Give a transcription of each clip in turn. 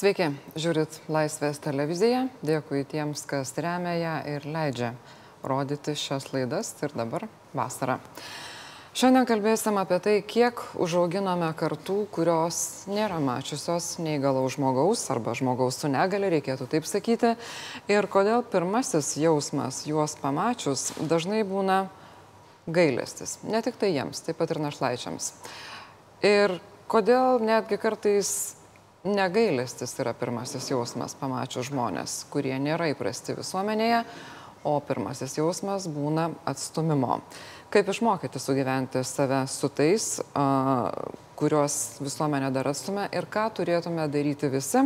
Sveiki, žiūrit Laisvės televiziją. Dėkui tiems, kas remia ją ir leidžia rodyti šias laidas ir dabar vasara. Šiandien kalbėsim apie tai, kiek užauginame kartų, kurios nėra mačiusios neįgalaus žmogaus arba žmogaus su negali, reikėtų taip sakyti, ir kodėl pirmasis jausmas juos pamačius dažnai būna gailestis. Ne tik tai jiems, taip pat ir našlaičiams. Ir kodėl netgi kartais negailestis yra pirmasis jausmas pamačius žmonės, kurie nėra įprasti visuomenėje, o pirmasis jausmas būna atstumimo. Kaip išmokyti sugyventi save su tais, kuriuos visuomenė dar atstumia ir ką turėtume daryti visi,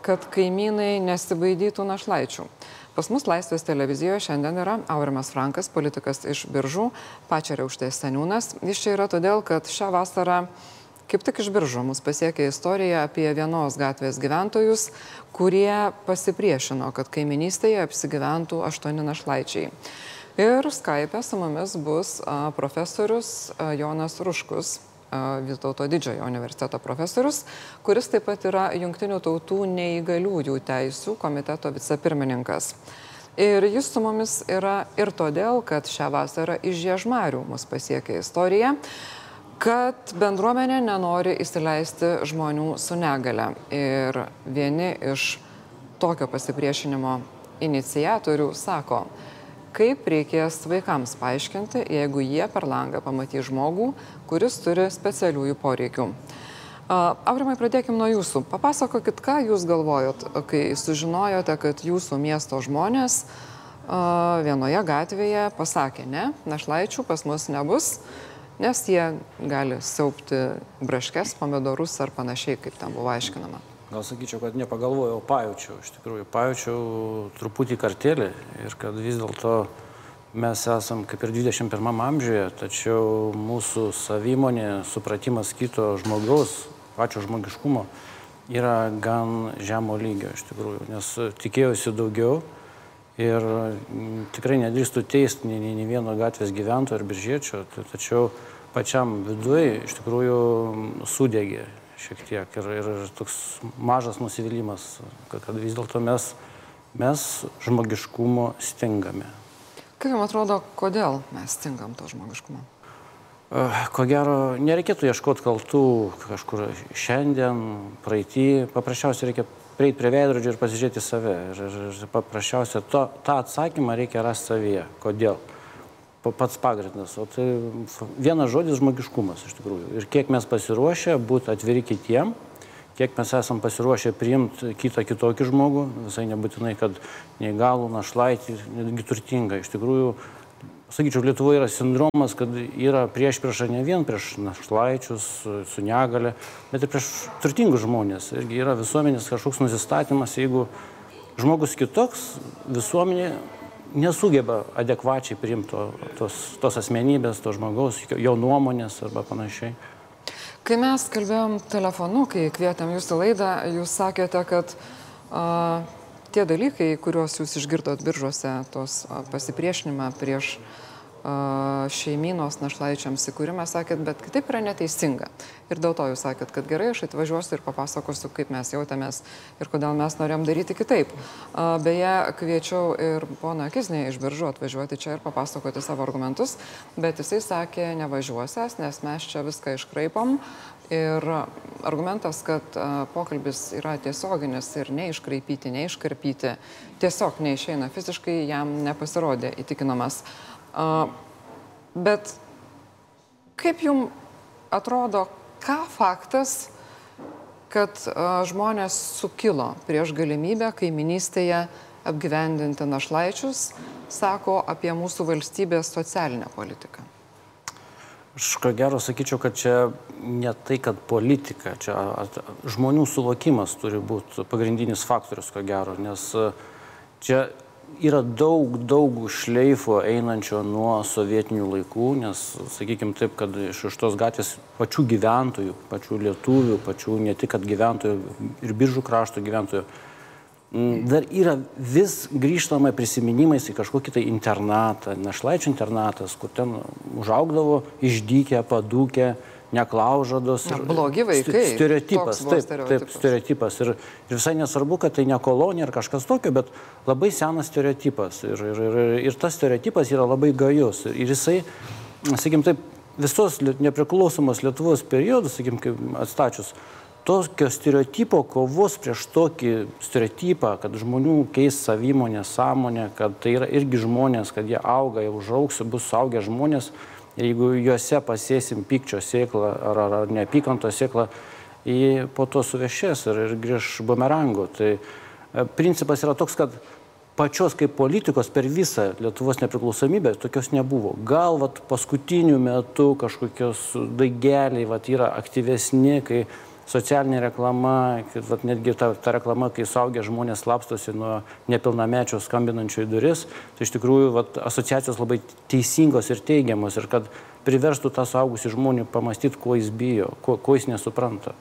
kad kaimynai nesibaidytų našlaičių. Pas mus Laisvės televizijoje šiandien yra Aurimas Frankas, politikas iš Biržų, pačia Reukštės seniūnas. Jis čia yra todėl, kad šią vasarą Kaip tik iš biržų mus pasiekė istorija apie vienos gatvės gyventojus, kurie pasipriešino, kad kaiminystėje apsigyventų aštuoni našlaičiai. Ir Skype su mumis bus profesorius Jonas Ruškus, Vytauto didžiojo universiteto profesorius, kuris taip pat yra Junktinių tautų neįgaliųjų teisų komiteto vicepirmininkas. Ir jis su mumis yra ir todėl, kad šią vasarą iš Žiežmarių mus pasiekė istorija, kad bendruomenė nenori įsileisti žmonių su negale. Ir vieni iš tokio pasipriešinimo inicijatorių sako, kaip reikės vaikams paaiškinti, jeigu jie per langą pamatys žmogų, kuris turi specialiųjų poreikių. Aurimai, pradėkime nuo jūsų. Papasakokit, ką jūs galvojot, kai sužinojote, kad jūsų miesto žmonės vienoje gatvėje pasakė, ne, našlaičių pas mus nebus, nes jie gali saupti braškes, pomidorus ar panašiai, kaip ten buvo aiškinama. Gal sakyčiau, kad nepagalvojau, pajaučiau, iš tikrųjų, pajaučiau truputį kartelį ir kad vis dėlto mes esam kaip ir 21 amžiuje, tačiau mūsų savimonė, supratimas kito žmogaus, pačio žmogiškumo yra gan žemo lygio iš tikrųjų, nes tikėjausi daugiau ir tikrai nedrįstų teisti nei, nei, vieno gatvės gyventojo ar biržėčio, tačiau pačiam viduje iš tikrųjų sudegė šiek tiek ir, ir toks mažas nusivylimas, kad, kad vis dėlto mes, mes žmogiškumo stingame. Kaip jums atrodo, kodėl mes stingam to žmogiškumo? Ko gero, nereikėtų ieškoti kaltų kažkur šiandien, praeitį, paprasčiausiai reikia prieiti prie veidrodžio ir pasižiūrėti save. Ir, ir, ir paprasčiausiai to, tą atsakymą reikia rasti savyje. Kodėl? Pats pagrindas. O tai vienas žodis žmogiškumas iš tikrųjų. Ir kiek mes pasiruošę būti atviri kitiem, kiek mes esam pasiruošę priimti kitą kitokį žmogų, visai nebūtinai, kad neįgalų, našlaitį, netgi turtingą. Iš tikrųjų, sakyčiau, Lietuvoje yra sindromas, kad yra prieš priešą ne vien prieš našlaičius su negale, bet ir prieš turtingus žmonės. Irgi yra visuomenės kažkoks nusistatymas, jeigu žmogus kitoks, visuomenė nesugeba adekvačiai priimti to, tos, tos asmenybės, to žmogaus, jo nuomonės arba panašiai. Kai mes kalbėjom telefonu, kai kvietėm jūsų laidą, jūs sakėte, kad a, tie dalykai, kuriuos jūs išgirdot biržuose, tos a, pasipriešinimą prieš šeiminos našlaičiams įkūrimą, sakėt, bet kitaip yra neteisinga. Ir dėl to jūs sakėt, kad gerai, aš atvažiuosiu ir papasakosiu, kaip mes jautėmės ir kodėl mes norėjom daryti kitaip. Beje, kviečiau ir poną Kiznį iš biržų atvažiuoti čia ir papasakoti savo argumentus, bet jisai sakė, nevažiuosias, nes mes čia viską iškraipom. Ir argumentas, kad pokalbis yra tiesioginis ir neiškraipyti, neiškarpyti, tiesiog neišeina fiziškai, jam nepasirodė įtikinamas. Bet kaip jums atrodo, ką faktas, kad žmonės sukilo prieš galimybę kaiminystėje apgyvendinti našlaičius, sako apie mūsų valstybės socialinę politiką? Aš ko gero sakyčiau, kad čia ne tai, kad politika, čia žmonių suvokimas turi būti pagrindinis faktorius, ko gero, nes čia yra daug, daug šleifo einančio nuo sovietinių laikų, nes, sakykime taip, kad iš, iš tos gatvės pačių gyventojų, pačių lietuvių, pačių ne tik gyventojų ir biržų krašto gyventojų, dar yra vis grįžtama prisiminimais į kažkokį tai internatą, našlaičių internatas, kur ten užaugdavo išdykę, padūkę, neklaužados. Na, blogi vaikai. Stereotipas, taip, stereotipas. taip, stereotipas. Ir, ir visai nesvarbu, kad tai ne kolonija ar kažkas tokio, bet labai senas stereotipas. Ir, ir, ir, ir tas stereotipas yra labai gajus. Ir jisai, sakykim, taip, visos nepriklausomos Lietuvos periodus, sakykim, atstačius, tokio stereotipo kovos prieš tokį stereotipą, kad žmonių keis savimonę, sąmonę, kad tai yra irgi žmonės, kad jie auga, jau užaugs, bus suaugę žmonės, ir jeigu juose pasėsim pykčio sėklą ar, ar, ar neapykanto sėklą, jį po to suvešės ir, ir grįž bumerangu. Tai e, principas yra toks, kad pačios kaip politikos per visą Lietuvos nepriklausomybę tokios nebuvo. Gal vat, paskutiniu metu kažkokios daigeliai vat, yra aktyvesni, kai socialinė reklama, kad netgi ta, ta reklama, kai saugia žmonės slapstosi nuo nepilnamečio skambinančių į duris, tai iš tikrųjų vat, asociacijos labai teisingos ir teigiamos ir kad priverstų tą saugusi žmonių pamastyti, ko jis bijo, ko, ko jis nesupranta.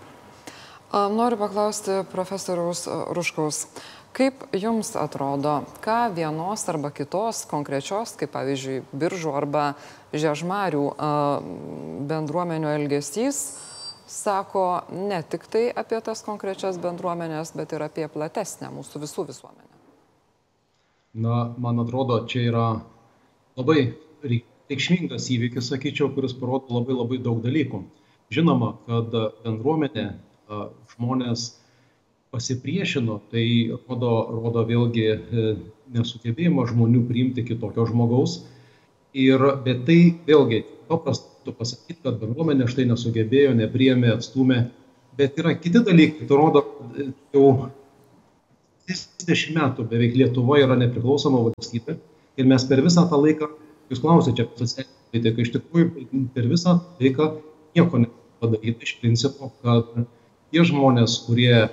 Noriu paklausti profesoriaus Ruškaus. Kaip jums atrodo, ką vienos arba kitos konkrečios, kaip pavyzdžiui, biržų arba žiežmarių bendruomenio elgesys sako ne tik tai apie tas konkrečias bendruomenės, bet ir apie platesnę mūsų visų visuomenę? Na, man atrodo, čia yra labai reikšmingas įvykis, sakyčiau, kuris parodo labai labai daug dalykų. Žinoma, kad bendruomenė, žmonės pasipriešino, tai rodo, rodo vėlgi e, nesugebėjimo žmonių priimti kitokio žmogaus. Ir, bet tai vėlgi paprasta pasakyti, kad bendruomenė štai nesugebėjo, nepriemė, atstumė. Bet yra kiti dalykai, tai rodo, jau 30 metų beveik Lietuva yra nepriklausoma valstybė ir mes per visą tą laiką, jūs klausėte apie socialinę politiką, iš tikrųjų per visą laiką nieko nepadaryta iš principo, kad tie žmonės, kurie,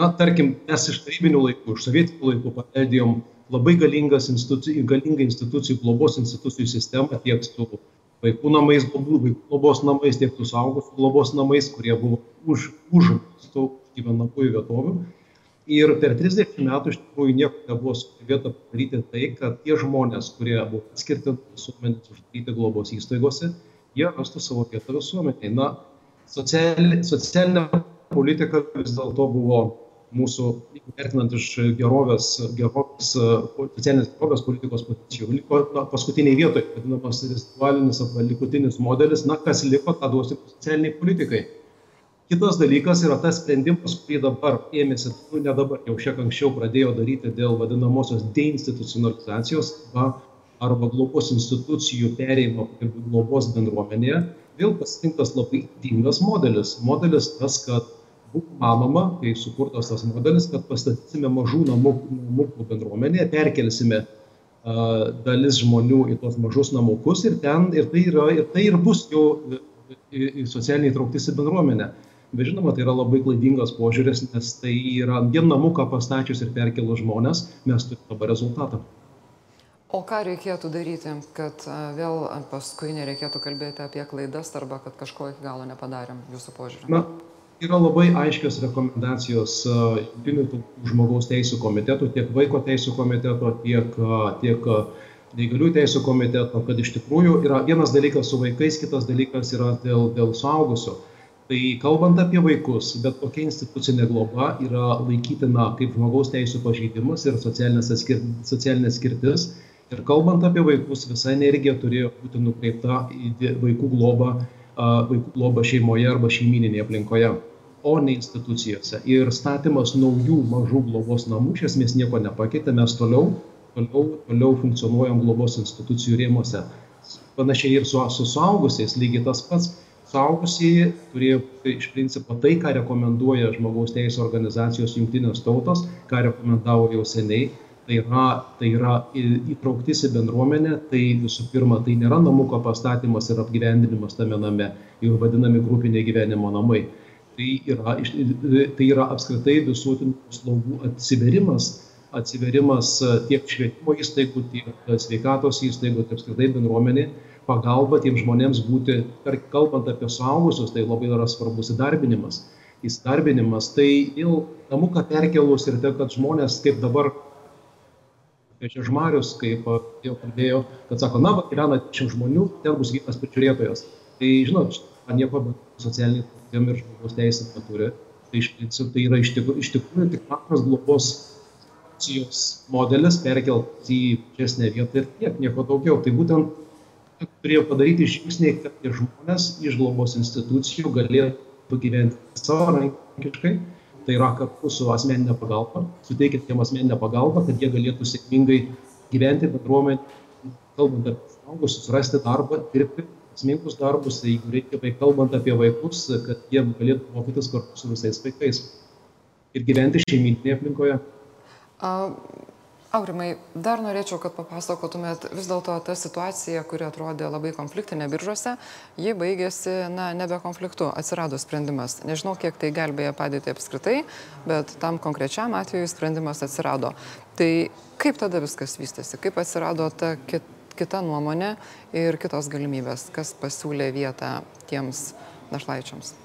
na, tarkim, mes iš tarybinių laikų, iš sovietinių laikų paveldėjom labai galingas institucijų, galingą institucijų, globos institucijų sistemą tiek su vaikų namais, vaikų globos namais, tiek su suaugusių globos namais, kurie buvo už, už tų gyvenamųjų vietovių. Ir per 30 metų iš tikrųjų nieko nebuvo sugebėta padaryti tai, kad tie žmonės, kurie buvo atskirti visuomenės uždaryti globos įstaigose, jie rastų savo vietą visuomeniai. Na, socialinė, socialinė politika vis dėlto buvo mūsų, vertinant iš gerovės, gerovės socialinės gerovės politikos pozicijų, liko na, paskutiniai vietoje, vadinamas ritualinis arba likutinis modelis, na, kas liko, tą duosim socialiniai politikai. Kitas dalykas yra tas sprendimas, kurį dabar ėmėsi, nu, ne dabar, jau šiek anksčiau pradėjo daryti dėl vadinamosios deinstitucionalizacijos arba, arba globos institucijų perėjimo globos bendruomenėje. Vėl pasirinktas labai ydingas modelis. Modelis tas, kad manoma, kai sukurtas tas modelis, kad pastatysime mažų namukų, namukų bendruomenėje, perkelsime uh, dalis žmonių į tos mažus namukus ir ten, ir tai, yra, ir tai ir bus jau socialiniai trauktis į bendruomenę. Bet žinoma, tai yra labai klaidingas požiūris, nes tai yra vien namuką pastačius ir perkelus žmonės, mes turime dabar rezultatą. O ką reikėtų daryti, kad vėl paskui nereikėtų kalbėti apie klaidas arba kad kažko iki galo nepadarėm jūsų požiūrį? Na, yra labai aiškios rekomendacijos e, Junktinių tautų žmogaus teisų komiteto, tiek vaiko teisų komiteto, tiek, e, tiek e, neįgalių teisų komiteto, kad iš tikrųjų yra vienas dalykas su vaikais, kitas dalykas yra dėl, dėl suaugusių. Tai kalbant apie vaikus, bet kokia institucinė globa yra laikytina kaip žmogaus teisų pažeidimas ir socialinės skirtis. Ir kalbant apie vaikus, visa energija turėjo būti nukreipta į vaikų globą, vaikų globą šeimoje arba šeimininėje aplinkoje o ne institucijose. Ir statymas naujų mažų globos namų iš esmės nieko nepakeitė, mes toliau, toliau, toliau funkcionuojam globos institucijų rėmose. Panašiai ir su, su suaugusiais lygiai tas pats. Suaugusieji turėjo iš principo tai, ką rekomenduoja žmogaus teisų organizacijos jungtinės tautos, ką rekomendavo jau seniai, tai yra, tai yra įtrauktis į bendruomenę, tai visų pirma, tai nėra namuko pastatymas ir apgyvendinimas tame name, jau vadinami grupiniai gyvenimo namai tai yra, tai yra apskritai visuotinių paslaugų atsiverimas, atsiverimas tiek švietimo įstaigų, tiek sveikatos įstaigų, tiek apskritai bendruomenė, pagalba tiems žmonėms būti, kalbant apie suaugusius, tai labai yra svarbus įdarbinimas. Įsidarbinimas, tai vėl namuką perkelus ir tai, kad žmonės kaip dabar apie Žemarius, kaip jau kalbėjau, kad sako, na, gyvena 10 žmonių, ten bus vienas prižiūrėtojas Tai žinot, man nieko socialiniai teisėm ir žmogaus teisėm neturi. Tai iš principo tai yra iš tikrųjų, tikrųjų tik antras globos institucijos modelis perkeltas į mažesnę vietą ir tiek, nieko daugiau. Tai būtent turėjo padaryti žingsniai, kad tie žmonės iš globos institucijų galėtų gyventi savarankiškai, tai yra kartu su asmeninė pagalba, suteikiant jiems asmeninę pagalbą, kad jie galėtų sėkmingai gyventi bendruomenė, kalbant apie žmogus, susirasti darbą, dirbti sėkmingus darbus, tai jeigu reikia, tai kalbant apie vaikus, kad jie galėtų mokytis kartu su visais vaikais ir gyventi šeiminėje aplinkoje. Aurimai, dar norėčiau, kad papasakotumėt vis dėlto tą situaciją, kuri atrodė labai konfliktinė biržose, ji baigėsi, na, nebe konfliktu, atsirado sprendimas. Nežinau, kiek tai gelbėja padėti apskritai, bet tam konkrečiam atveju sprendimas atsirado. Tai kaip tada viskas vystėsi, kaip atsirado ta kita nuomonė ir kitos galimybės, kas pasiūlė vietą tiems našlaičiams?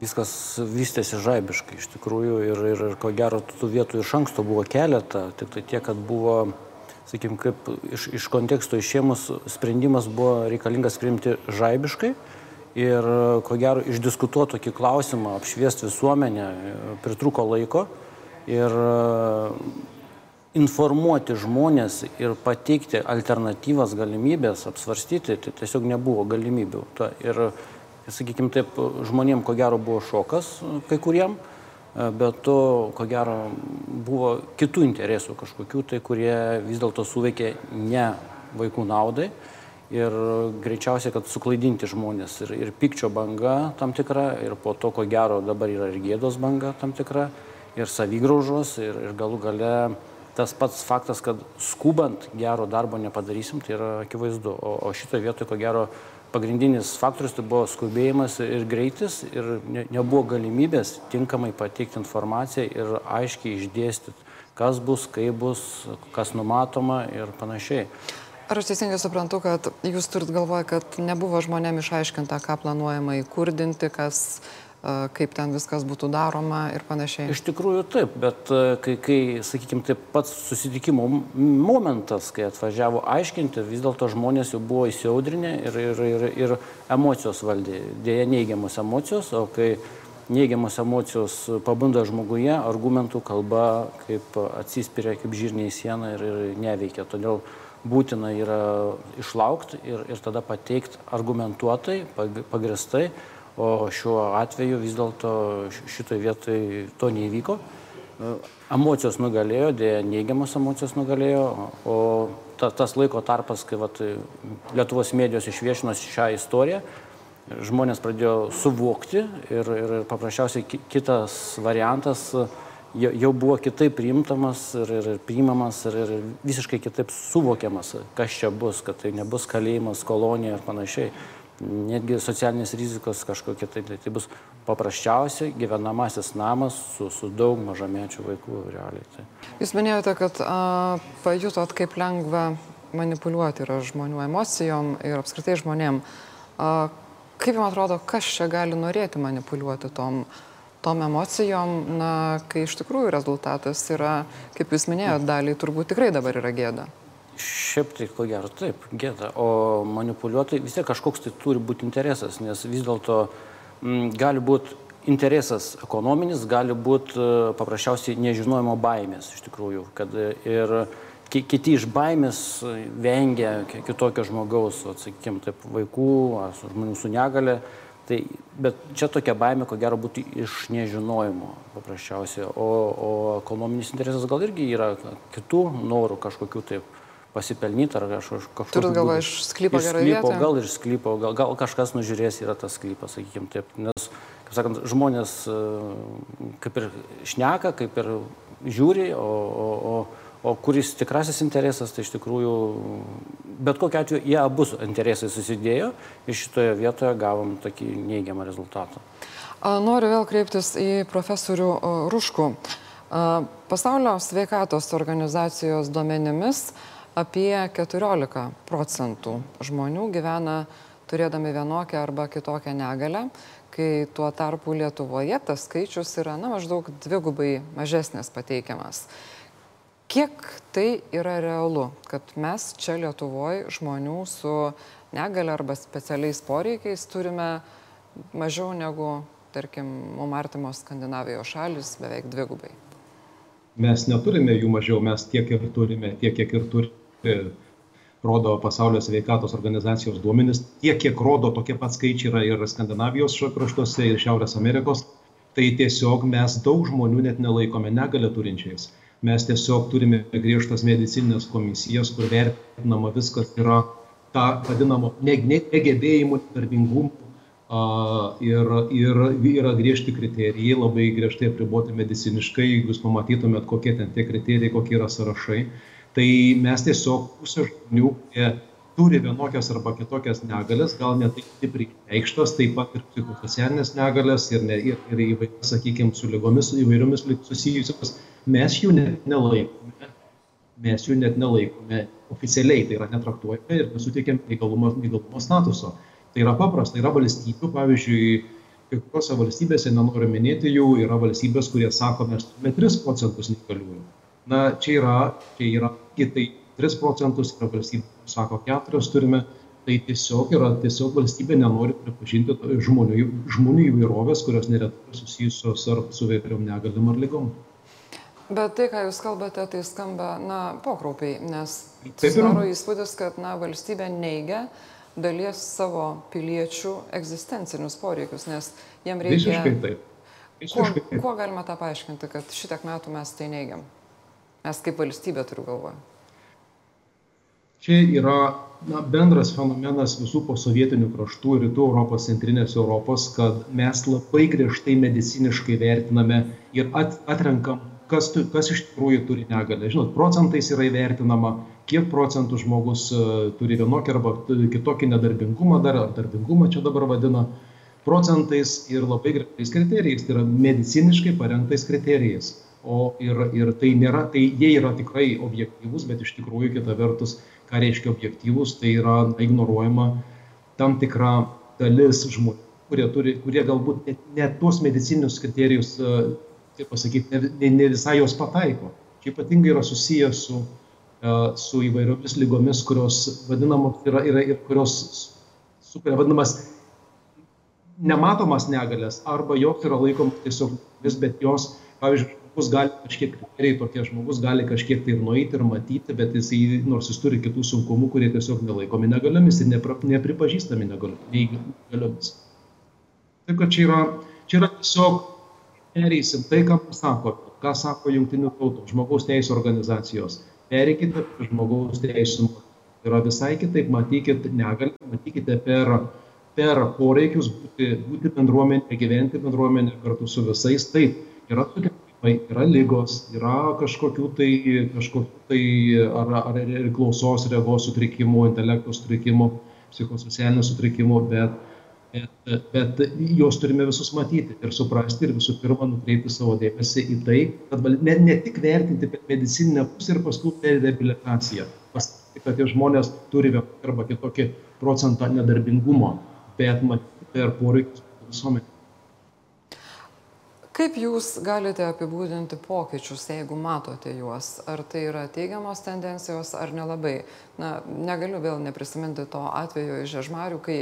Viskas vystėsi žaibiškai iš tikrųjų ir, ir, ir ko gero tų vietų iš anksto buvo keletą, tik tai tiek, kad buvo, sakykim, kaip iš, iš konteksto išėmus sprendimas buvo reikalingas priimti žaibiškai ir ko gero išdiskutuoti tokį klausimą, apšviesti visuomenę, pritruko laiko ir informuoti žmonės ir pateikti alternatyvas galimybės, apsvarstyti, tai tiesiog nebuvo galimybių. Ta, ir sakykime taip, žmonėm ko gero buvo šokas kai kuriem, bet to ko gero buvo kitų interesų kažkokių, tai kurie vis dėlto suveikė ne vaikų naudai ir greičiausiai, kad suklaidinti žmonės ir, ir pikčio banga tam tikra, ir po to ko gero dabar yra ir gėdos banga tam tikra, ir savygraužos, ir, ir galų gale tas pats faktas, kad skubant gero darbo nepadarysim, tai yra akivaizdu. O, o šitoje vietoje, ko gero, pagrindinis faktorius tai buvo skubėjimas ir greitis ir ne, nebuvo galimybės tinkamai pateikti informaciją ir aiškiai išdėstyti, kas bus, kaip bus, kas numatoma ir panašiai. Ar aš teisingai suprantu, kad jūs turit galvoje, kad nebuvo žmonėm išaiškinta, ką planuojama įkurdinti, kas kaip ten viskas būtų daroma ir panašiai. Iš tikrųjų taip, bet kai, kai sakykime, taip pats susitikimo momentas, kai atvažiavo aiškinti, vis dėlto žmonės jau buvo įsiaudrinę ir, ir, ir, ir emocijos valdė, dėja neigiamos emocijos, o kai neigiamos emocijos pabunda žmoguje, argumentų kalba kaip atsispiria kaip žirniai į sieną ir, ir neveikia. Todėl būtina yra išlaukti ir, ir tada pateikti argumentuotai, pagristai o šiuo atveju vis dėlto šitoje vietoje to neįvyko. Emocijos nugalėjo, dėja neigiamas emocijos nugalėjo, o ta, tas laiko tarpas, kai vat, Lietuvos medijos išviešino šią istoriją, žmonės pradėjo suvokti ir, ir paprasčiausiai kitas variantas jau buvo kitaip priimtamas ir, ir priimamas ir, ir visiškai kitaip suvokiamas, kas čia bus, kad tai nebus kalėjimas, kolonija ir panašiai netgi socialinės rizikos kažkokie tai, tai, tai bus paprasčiausiai gyvenamasis namas su, su daug mažamečių vaikų realiai. Tai. Jūs minėjote, kad a, pajutot, kaip lengva manipuliuoti yra žmonių emocijom ir apskritai žmonėm. A, kaip jums atrodo, kas čia gali norėti manipuliuoti tom, tom emocijom, na, kai iš tikrųjų rezultatas yra, kaip jūs minėjote, daliai turbūt tikrai dabar yra gėda. Šiaip tai ko gero taip, gėda. O manipuliuotojai vis tiek kažkoks tai turi būti interesas, nes vis dėlto m, gali būti interesas ekonominis, gali būti e, paprasčiausiai nežinojimo baimės iš tikrųjų. Kad ir kiti iš baimės vengia kitokio žmogaus, sakykime, taip vaikų žmonių su negale. Tai, bet čia tokia baimė, ko gero, būtų iš nežinojimo paprasčiausiai. O, o ekonominis interesas gal irgi yra kitų norų kažkokių taip pasipelnyti ar kažkokiu. Turit galvo iš sklypo gerai vietoje? Gal iš sklypo, gal, gal kažkas nužiūrės yra tas sklypas, sakykime taip. Nes, kaip sakant, žmonės e, kaip ir šneka, kaip ir žiūri, o, o, o, o kuris tikrasis interesas, tai iš tikrųjų, bet kokiu atveju jie abu interesai susidėjo ir šitoje vietoje gavom tokį neigiamą rezultatą. Noriu vėl kreiptis į profesorių Ruškų. Pasaulio sveikatos organizacijos duomenimis apie 14 procentų žmonių gyvena turėdami vienokią arba kitokią negalę, kai tuo tarpu Lietuvoje tas skaičius yra na, maždaug dvigubai mažesnis pateikiamas. Kiek tai yra realu, kad mes čia Lietuvoje žmonių su negalę arba specialiais poreikiais turime mažiau negu, tarkim, mum artimos Skandinavijos šalis beveik dvigubai. Mes neturime jų mažiau, mes tiek ir turime, tiek kiek ir turime rodo pasaulio sveikatos organizacijos duomenys, tiek kiek rodo tokie pat skaičiai yra ir Skandinavijos kraštuose, ir Šiaurės Amerikos, tai tiesiog mes daug žmonių net nelaikome negalę turinčiais. Mes tiesiog turime griežtas medicinės komisijas, kur vertinama viskas yra ta vadinamo negebėjimų, darbingumų ir, ir yra griežti kriterijai, labai griežtai apriboti mediciniškai, jeigu jūs pamatytumėt, kokie ten tie kriterijai, kokie yra sąrašai tai mes tiesiog pusė žmonių, kurie turi vienokias arba kitokias negalės, gal ne taip stipriai reikštas, taip pat ir psichosocialinės negalės ir, ne, ir, ir įvairias, sakykime, su lygomis įvairiomis susijusios, mes jų net nelaikome, mes jų net nelaikome oficialiai, tai yra netraktuojame ir nesuteikėme neįgalumo, neįgalumo statuso. Tai yra paprasta, yra valstybių, pavyzdžiui, kai kuriuose valstybėse, nenoriu minėti jų, yra valstybės, kurie sako, mes turime 3 procentus neįgaliųjų na čia yra čia yra tai tris procentus yra valstybė sako keturis turime tai tiesiog yra tiesiog valstybė nenori pripažinti žmonių žmonių įvairovės kurios neretai susijusios ar su įvairiom negaliom ar ligom Bet tai, ką Jūs kalbate, tai skamba, na, pokraupiai, nes susidaro įspūdis, kad, na, valstybė neigia dalies savo piliečių egzistencinius poreikius, nes jiem reikia... Visiškai taip. Visiškai taip. Kuo, kuo galima tą paaiškinti, kad šitiek metų mes tai neigiam? Mes kaip valstybė turiu galvoje. Čia yra na, bendras fenomenas visų posovietinių kraštų rytų Europos, centrinės Europos, kad mes labai griežtai mediciniškai vertiname ir at, atrenkam, kas, tu, kas iš tikrųjų turi negalę. Žinot, procentais yra įvertinama, kiek procentų žmogus uh, turi vienokį arba kitokį nedarbingumą dar, ar darbingumą čia dabar vadina, procentais ir labai griežtais kriterijais, tai yra mediciniškai parengtais kriterijais o ir ir tai nėra tai jie yra tikrai objektyvūs bet iš tikrųjų kita vertus ką reiškia objektyvūs tai yra ignoruojama tam tikra dalis žmonių kurie turi kurie galbūt net ne tuos medicininius kriterijus kaip pasakyt ne, ne, ne visai jos pataiko. Čia ypatingai yra susiję su su įvairiomis lygomis kurios vadinamos yra yra ir kurios sukuria vadinamas nematomas negalias arba jos yra laikomos tiesiog vis bet jos pavyzdžiui žmogus gali kažkiek kriterijai tokie žmogus gali kažkiek tai ir nueiti ir matyti bet jisai nors jis turi kitų sunkumų kurie tiesiog nelaikomi negaliomis ir nepra, nepripažįstami negaliomis. Taip kad čia yra, čia yra tiesiog pereisim tai, ką sako, ką sako jungtinių tautų, žmogaus teisų organizacijos. Pereikite prie žmogaus teisų. Yra visai kitaip, matykite negalę, matykite per, per poreikius būti, būti bendruomenė, gyventi bendruomenė kartu su visais. Taip, yra tokia yra ligos, yra kažkokių tai, kažkokių tai ar, ar ir klausos, regos sutrikimų, intelekto sutrikimų, psichosocialinių sutrikimų, bet, bet, bet juos turime visus matyti ir suprasti ir visų pirma nukreipti savo dėmesį į tai, kad ne, ne tik vertinti medicininę pusę ir paskui per rehabilitaciją, pasakyti, kad tie žmonės turi arba kitokį procentą nedarbingumo, bet matyti per poreikius visuomenė. Kaip Jūs galite apibūdinti pokyčius, jeigu matote juos? Ar tai yra teigiamos tendencijos, ar nelabai? Na, negaliu vėl neprisiminti to atveju iš Žežmarių, kai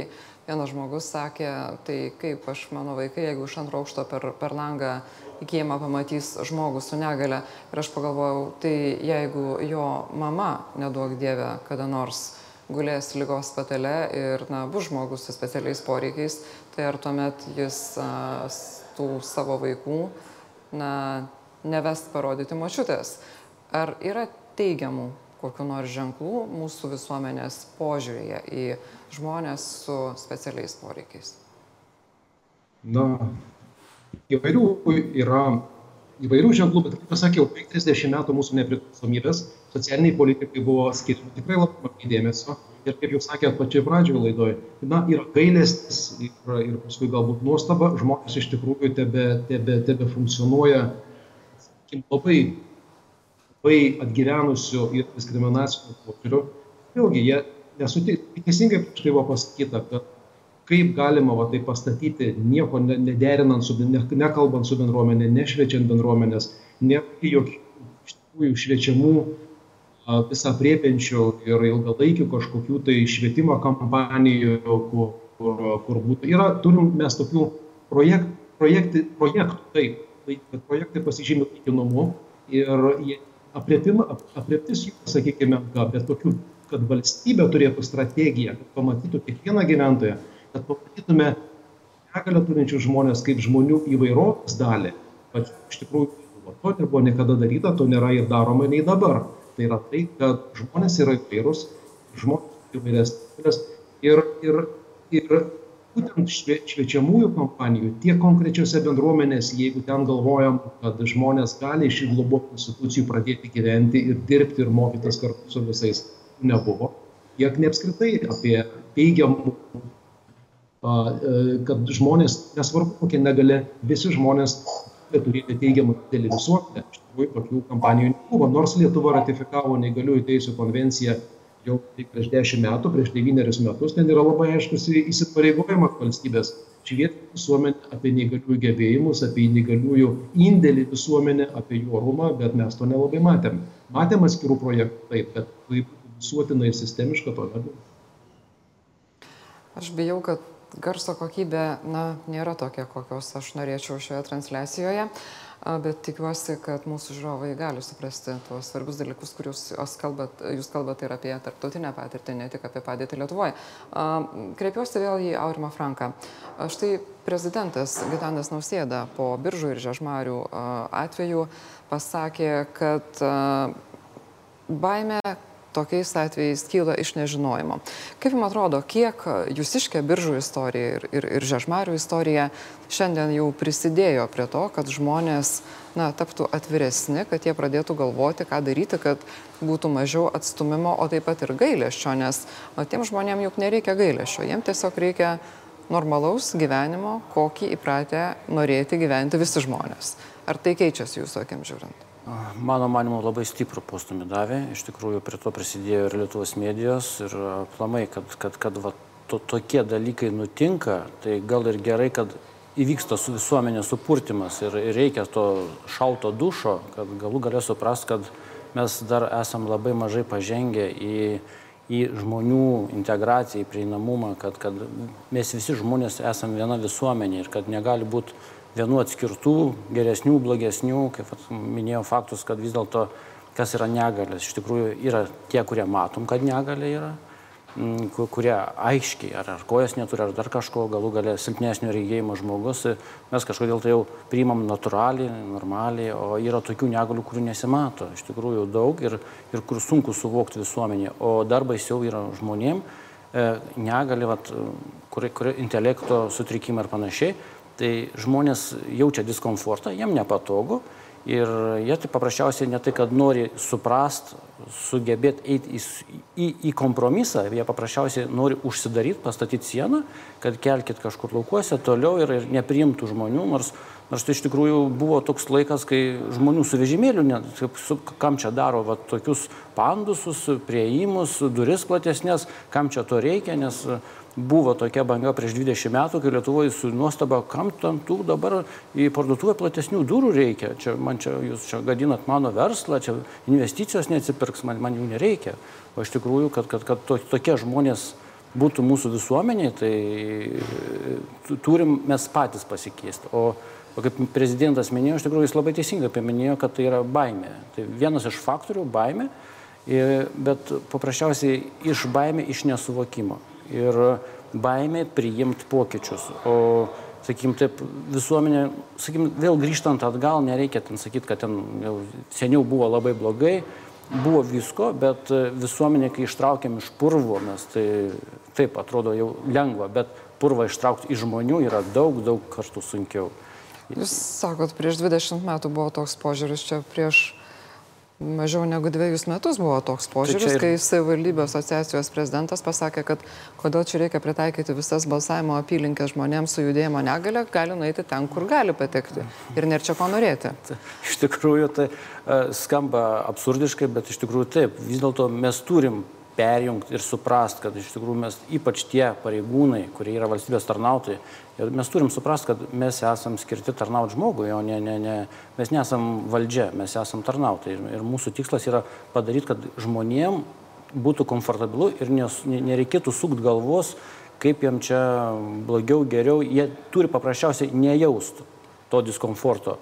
vienas žmogus sakė, tai kaip aš mano vaikai, jeigu iš antro aukšto per, per langą į kiemą pamatys žmogus su negale. Ir aš pagalvojau, tai jeigu jo mama, neduok dievę, kada nors gulės lygos patale ir na, bus žmogus su specialiais poreikiais, tai ar tuomet jis a, tų savo vaikų, na, nevest parodyti močiutės. Ar yra teigiamų kokiu nors ženklų mūsų visuomenės požiūrėje į žmonės su specialiais poreikiais? Na, įvairių yra įvairių ženklų, bet kaip pasakiau, 30 metų mūsų nepriklausomybės socialiniai politikai buvo skiriami tikrai labai dėmesio ir kaip jau sakėt pačioj pradžioj laidoj, na, yra gailestis ir, ir paskui galbūt nuostaba, žmonės iš tikrųjų tebe, tebe, tebe funkcionuoja sakykim, labai, labai atgyvenusių ir diskriminacinių požiūrių. Vėlgi, jie nesutik, teisingai prieš tai buvo pasakyta, kad kaip galima va, tai pastatyti, nieko nederinant, su, ne, nekalbant su bendruomenė, nešviečiant bendruomenės, nėra jokių iš tikrųjų šviečiamų visą priepiančių ir ilgalaikių kažkokių tai švietimo kampanijų, kur, kur, kur būtų. Yra, turim mes tokių projekt, projekti, projektų, taip, bet projektai pasižymė laikinumu ir apreptis jų, sakykime, bet tokių, kad valstybė turėtų strategiją, kad pamatytų kiekvieną gyventoją, kad pamatytume negalę turinčių žmonės kaip žmonių įvairovės dalį, kad iš tikrųjų to nebuvo niekada daryta, to nėra ir daroma nei dabar. Tai yra tai, kad žmonės yra įvairūs, žmonės įvairias ir, ir, ir būtent švie, šviečiamųjų kompanijų, tiek konkrečiose bendruomenėse, jeigu ten galvojam, kad žmonės gali iš globos institucijų pradėti gyventi ir dirbti ir mokytis kartu su visais, nebuvo. Tiek neapskritai apie teigiamų kad žmonės, nesvarbu kokia negalė, visi žmonės turėti teigiamą didelį visuomenę. Iš tikrųjų, tokių kampanijų nebuvo. Nors Lietuva ratifikavo neįgaliųjų teisų konvenciją jau prieš dešimt metų, prieš devynerius metus, ten yra labai aiškus įsipareigojimas valstybės švieti visuomenę apie neįgaliųjų gebėjimus, apie neįgaliųjų indėlį visuomenę, apie jų orumą, bet mes to nelabai matėm. Matėm atskirų projektų, taip, bet kaip visuotinai sistemiška to nebuvo. Aš bijau, kad garso kokybė na, nėra tokia, kokios aš norėčiau šioje transliacijoje, bet tikiuosi, kad mūsų žiūrovai gali suprasti tuos svarbius dalykus, kuriuos jūs kalbat, kalbate ir apie tarptautinę patirtį, ne tik apie padėtį Lietuvoje. Kreipiuosi vėl į Aurimą Franką. Štai prezidentas Gitanas Nausėda po biržų ir žežmarių atveju pasakė, kad baime tokiais atvejais kyla iš nežinojimo. Kaip jums atrodo, kiek jūsiškė biržų istorija ir, ir, ir žežmarių istorija šiandien jau prisidėjo prie to, kad žmonės na, taptų atviresni, kad jie pradėtų galvoti, ką daryti, kad būtų mažiau atstumimo, o taip pat ir gailėščio, nes o tiem žmonėm juk nereikia gailėščio, jiems tiesiog reikia normalaus gyvenimo, kokį įpratę norėti gyventi visi žmonės. Ar tai keičiasi jūsų akim žiūrint? Mano manimu labai stiprų postumį davė, iš tikrųjų prie to prisidėjo ir Lietuvos medijos ir aplamai, kad, kad, kad va, to, tokie dalykai nutinka, tai gal ir gerai, kad įvyksta su visuomenės supurtimas ir, ir reikia to šalto dušo, kad galų galę suprast, kad mes dar esam labai mažai pažengę į, į žmonių integraciją, į prieinamumą, kad, kad mes visi žmonės esam viena visuomenė ir kad negali būti vienų atskirtų, geresnių, blogesnių, kaip minėjau faktus, kad vis dėlto kas yra negalės. Iš tikrųjų yra tie, kurie matom, kad negalė yra, mm, kurie aiškiai, ar, ar kojas neturi, ar dar kažko, galų galę silpnesnio regėjimo žmogus, mes kažkodėl tai jau priimam natūraliai, normaliai, o yra tokių negalių, kurių nesimato, iš tikrųjų daug ir, ir kur sunku suvokti visuomenė, o dar baisiau yra žmonėm e, negali, vat, kur, kur intelekto sutrikimai ir panašiai, tai žmonės jaučia diskomfortą, jiem nepatogu ir jie tai paprasčiausiai ne tai, kad nori suprast, sugebėti eiti į, į, į kompromisą, jie paprasčiausiai nori užsidaryti, pastatyti sieną, kad kelkit kažkur laukuose toliau ir, ir nepriimtų žmonių, nors, nors tai iš tikrųjų buvo toks laikas, kai žmonių su vežimėliu, ne, su, kam čia daro va, tokius pandusus, prieimus, duris platesnės, kam čia to reikia, nes buvo tokia banga prieš 20 metų, kai Lietuvoje su nuostaba, kam tam tų dabar į parduotuvę platesnių durų reikia. Čia, man čia, jūs čia gadinat mano verslą, čia investicijos neatsipirks, man, man jų nereikia. O iš tikrųjų, kad, kad, kad to, tokie žmonės būtų mūsų visuomeniai, tai turim mes patys pasikeisti. O, o kaip prezidentas minėjo, iš tikrųjų jis labai teisingai paminėjo, kad tai yra baimė. Tai vienas iš faktorių - baimė, bet paprasčiausiai iš baimė, iš nesuvokimo ir baimė priimti pokyčius. O, sakykim, taip, visuomenė, sakykim, vėl grįžtant atgal, nereikia ten sakyti, kad ten jau seniau buvo labai blogai, buvo visko, bet visuomenė, kai ištraukiam iš purvo, mes tai taip atrodo jau lengva, bet purvą ištraukti iš žmonių yra daug, daug kartų sunkiau. Jūs sakot, prieš 20 metų buvo toks požiūris, čia prieš Mažiau negu dviejus metus buvo toks tai požiūris, tai ir... kai savivaldybių asociacijos prezidentas pasakė, kad kodėl čia reikia pritaikyti visas balsavimo apylinkės žmonėms su judėjimo negale, gali nueiti ten, kur gali patekti. Ir nėra čia ko norėti. Iš tikrųjų tai uh, skamba absurdiškai, bet iš tikrųjų taip. Vis dėlto mes turim perjungti ir suprast, kad iš tikrųjų mes, ypač tie pareigūnai, kurie yra valstybės tarnautojai, mes turim suprast, kad mes esam skirti tarnauti žmogui, o ne, ne, ne, mes nesam valdžia, mes esam tarnautojai. Ir, ir mūsų tikslas yra padaryti, kad žmonėm būtų komfortabilu ir nes, nereikėtų sukt galvos, kaip jam čia blogiau, geriau, jie turi paprasčiausiai nejaustų to diskomforto.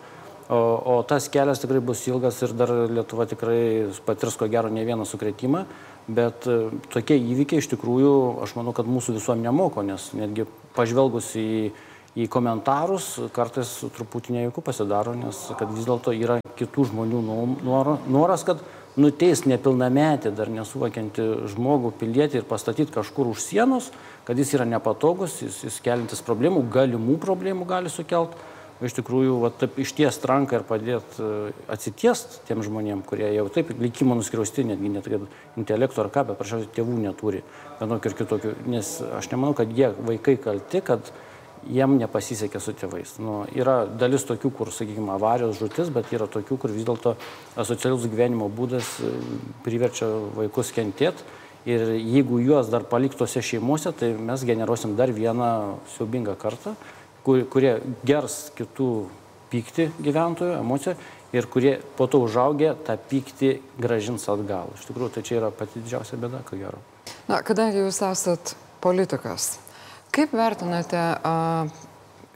O, o tas kelias tikrai bus ilgas ir dar Lietuva tikrai patirs ko gero ne vieną sukretimą, bet e, tokie įvykiai iš tikrųjų, aš manau, kad mūsų visuomenė moko, nes netgi pažvelgus į, į komentarus, kartais truputį nejauku pasidaro, nes kad vis dėlto yra kitų žmonių noras, kad nuteis nepilnametį, dar nesuvokianti žmogų, pilietį ir pastatyti kažkur už sienos, kad jis yra nepatogus, jis, jis kelintis problemų, galimų problemų gali sukelti iš tikrųjų va, taip išties ranką ir padėti e, atsitiest tiem žmonėm, kurie jau taip likimo nuskriausti, netgi net kad intelekto ar ką, bet prašau, tėvų neturi vienokių ir kitokių. Nes aš nemanau, kad jie vaikai kalti, kad jiem nepasisekė su tėvais. Nu, yra dalis tokių, kur, sakykime, avarijos žutis, bet yra tokių, kur vis dėlto socialus gyvenimo būdas e, priverčia vaikus kentėti. Ir jeigu juos dar paliktose šeimuose, tai mes generuosim dar vieną siaubingą kartą, kur, kurie gers kitų pyktį gyventojų, emociją ir kurie po to užaugę tą pyktį gražins atgal. Iš tikrųjų, tai čia yra pati didžiausia bėda, ko gero. Na, kadangi jūs esat politikas, kaip vertinate a,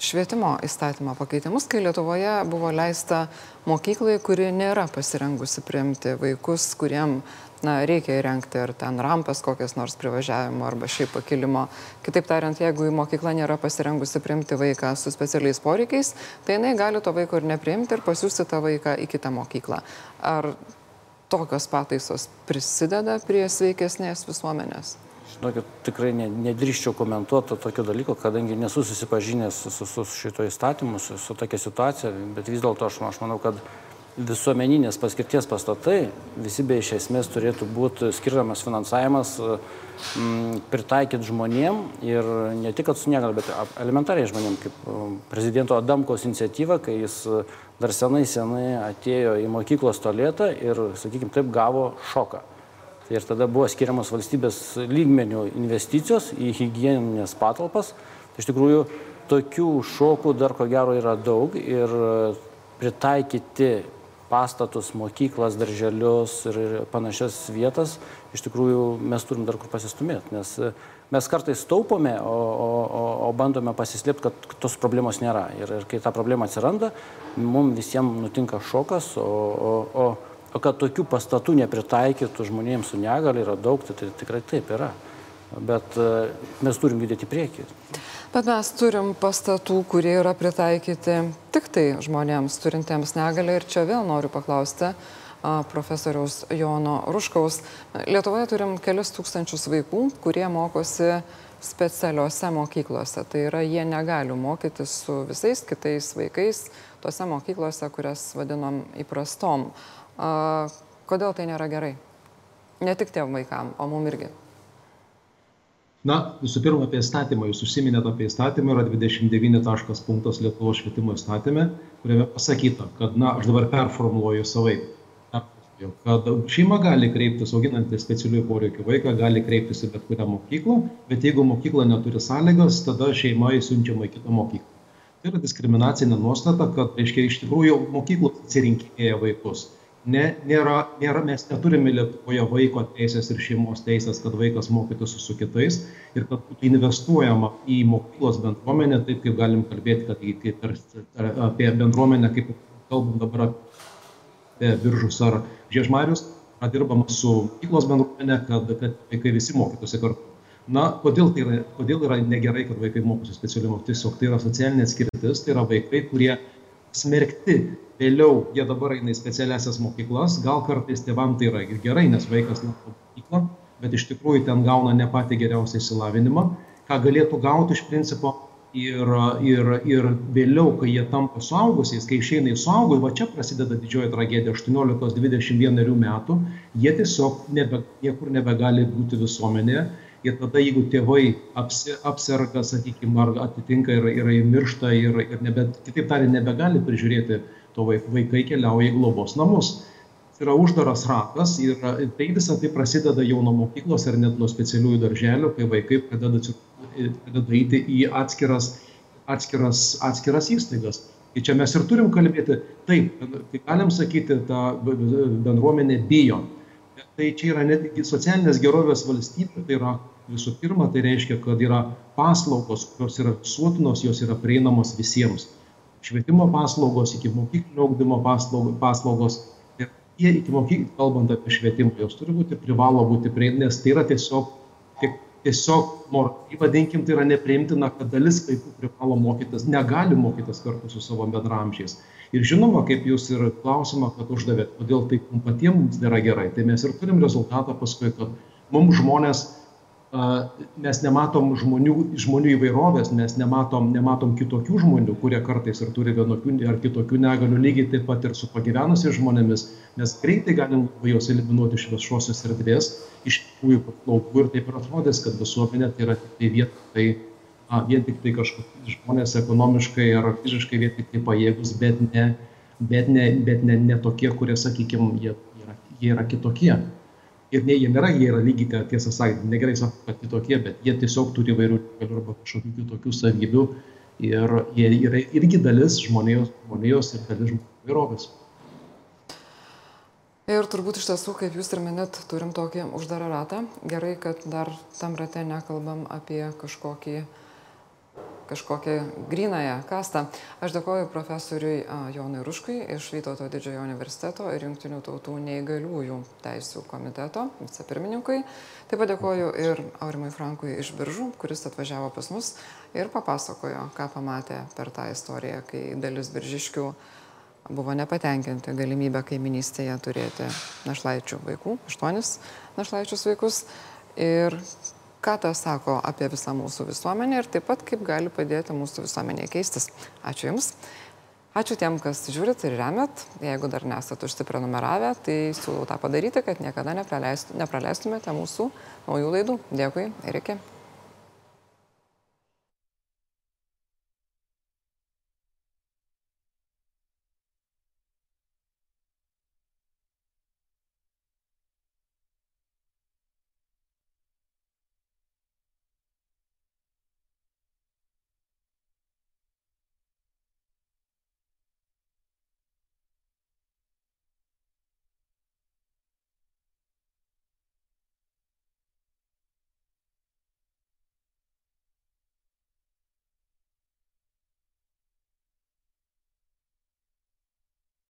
švietimo įstatymo pakeitimus, kai Lietuvoje buvo leista mokyklai, kuri nėra pasirengusi priimti vaikus, kuriem na, reikia įrengti ar ten rampas kokias nors privažiavimo arba šiaip pakilimo. Kitaip tariant, jeigu į mokyklą nėra pasirengusi priimti vaiką su specialiais poreikiais, tai jinai gali to vaiko ir nepriimti ir pasiūsti tą vaiką į kitą mokyklą. Ar tokios pataisos prisideda prie sveikesnės visuomenės? Žinokit, tikrai nedrįščiau komentuoti tokio dalyko, kadangi nesu susipažinęs su, su, su šito įstatymu, su, su tokia situacija, bet vis dėlto aš, aš manau, kad visuomeninės paskirties pastatai, visi be iš esmės turėtų būti skiriamas finansavimas m, pritaikyti žmonėm ir ne tik su negale, bet elementariai žmonėm, kaip prezidento Adamkos iniciatyva, kai jis dar senai senai atėjo į mokyklos tolėtą ir, sakykime, taip gavo šoką. Tai ir tada buvo skiriamos valstybės lygmenių investicijos į hygieninės patalpas. Tai iš tikrųjų tokių šokų dar ko gero yra daug ir pritaikyti pastatus, mokyklas, darželius ir panašias vietas, iš tikrųjų mes turim dar kur pasistumėti, nes e, mes kartais taupome, o, o, o bandome pasislėpti, kad tos problemos nėra. Ir, ir kai ta problema atsiranda, mums visiems nutinka šokas, o, o, o, o kad tokių pastatų nepritaikytų žmonėms su negali yra daug, tai, tai tikrai taip yra. Bet e, mes turim judėti priekį. Bet mes turim pastatų, kurie yra pritaikyti tik tai žmonėms turintiems negalę ir čia vėl noriu paklausti profesoriaus Jono Ruškaus. Lietuvoje turim kelius tūkstančius vaikų, kurie mokosi specialiuose mokyklose. Tai yra, jie negali mokytis su visais kitais vaikais tose mokyklose, kurias vadinom įprastom. Kodėl tai nėra gerai? Ne tik tiem vaikam, o mum irgi. Na visų pirma apie įstatymą. Jūs užsiminėt apie įstatymą yra dvidešim devyni taškas punktas lietuvos švietimo įstatyme kuriame pasakyta kad na aš dabar performuluoju savaip. Kad šeima gali kreiptis auginanti specialiųjų poreikių vaiką gali kreiptis į bet kurią mokyklą bet jeigu mokykla neturi sąlygas tada šeima išsiunčiama į kitą mokyklą. Tai yra diskriminacinė nuostata kad reiškia iš tikrųjų mokyklos atsirinkinėja vaikus ne nėra nėra mes neturime lietuvoje vaiko teisės ir šeimos teisės kad vaikas mokytųsi su kitais ir kad būtų investuojama į mokyklos bendruomenę taip kaip galim kalbėti kad į kaip tarsi apie bendruomenę kaip kalbam dabar apie biržus ar žiežmarius yra dirbama su mokyklos bendruomene kad kad vaikai visi mokytųsi kartu. Na kodėl tai yra kodėl yra negerai kad vaikai mokosi specialiai tiesiog tai yra socialinė atskirtis tai yra vaikai kurie smerkti vėliau jie dabar eina į specialiąsias mokyklas. Gal kartais tėvam tai yra gerai nes vaikas lanko mokyklą bet iš tikrųjų ten gauna ne patį geriausią išsilavinimą. Ką galėtų gauti iš principo ir ir ir vėliau kai jie tampa suaugusiais kai išeina į suaugų va čia prasideda didžioji tragedija aštuoniolikos dvidešim vienerių metų. Jie tiesiog nebe niekur nebegali būti visuomenėje. Ir tada jeigu tėvai apsi apserga sakykim ar atitinka ir ir miršta ir ir nebe kitaip tariant nebegali prižiūrėti to vaikai keliauja į globos namus yra uždaras ratas ir tai visa tai prasideda jau nuo mokyklos ar net nuo specialiųjų darželių, kai vaikai pradeda, pradeda eiti į atskiras, atskiras, atskiras įstaigas. Tai čia mes ir turim kalbėti, taip, tai galim sakyti, ta bendruomenė bijo. Tai čia yra netgi socialinės gerovės valstybė, tai yra visų pirma, tai reiškia, kad yra paslaugos, kurios yra visuotinos, jos yra prieinamos visiems. Švietimo paslaugos, iki mokyklinio augdymo paslaugos, tie iki mokyklų, kalbant apie švietimą, jos turi būti, privalo būti prieinami, nes tai yra tiesiog, tiek, tiesiog, nor, vadinkim, tai yra nepriimtina, kad dalis vaikų privalo mokytis, negali mokytis kartu su savo bendramžiais. Ir žinoma, kaip jūs ir klausimą, kad uždavėt, kodėl tai patiems nėra gerai, tai mes ir turim rezultatą paskui, kad mums žmonės mes nematom žmonių, žmonių įvairovės, mes nematom, nematom kitokių žmonių, kurie kartais ir turi vienokių ar kitokių negalių, lygiai taip pat ir su pagyvenusiais žmonėmis, nes greitai galim juos eliminuoti iš viešosios erdvės, iš tikrųjų paslaugų ir taip ir atrodys, kad visuomenė tai yra tik tai vieta, tai a, vien tik tai kažkokie žmonės ekonomiškai ar fiziškai vien tik tai pajėgus, bet ne, bet ne, bet ne, ne tokie, kurie, sakykime, jie, yra, jie yra kitokie ir ne, jie nėra, jie yra lygiai, tiesą sakant, negerai sakyti, kad kitokie, bet jie tiesiog turi įvairių negalių arba kažkokių kitokių savybių ir jie yra irgi dalis žmonijos, žmonijos ir dalis žmonių įvairovės. Ir turbūt iš tiesų, kaip jūs ir minėt, turim tokį uždarą ratą. Gerai, kad dar tam rate nekalbam apie kažkokį uh, kažkokią grinąją kastą. Aš dėkoju profesoriui Jonui Ruškui iš Vytauto didžiojo universiteto ir Junktinių tautų neįgaliųjų teisų komiteto vicepirmininkui. Taip pat dėkoju ir Aurimui Frankui iš Biržų, kuris atvažiavo pas mus ir papasakojo, ką pamatė per tą istoriją, kai dalis biržiškių buvo nepatenkinti galimybę kaiminystėje turėti našlaičių vaikų, aštuonis našlaičius vaikus. Ir ką tas sako apie visą mūsų visuomenę ir taip pat kaip gali padėti mūsų visuomenėje keistis. Ačiū Jums. Ačiū tiem, kas žiūrit ir remet. Jeigu dar nesate užsiprenumeravę, tai siūlau tą padaryti, kad niekada nepraleistumėte mūsų naujų laidų. Dėkui ir iki.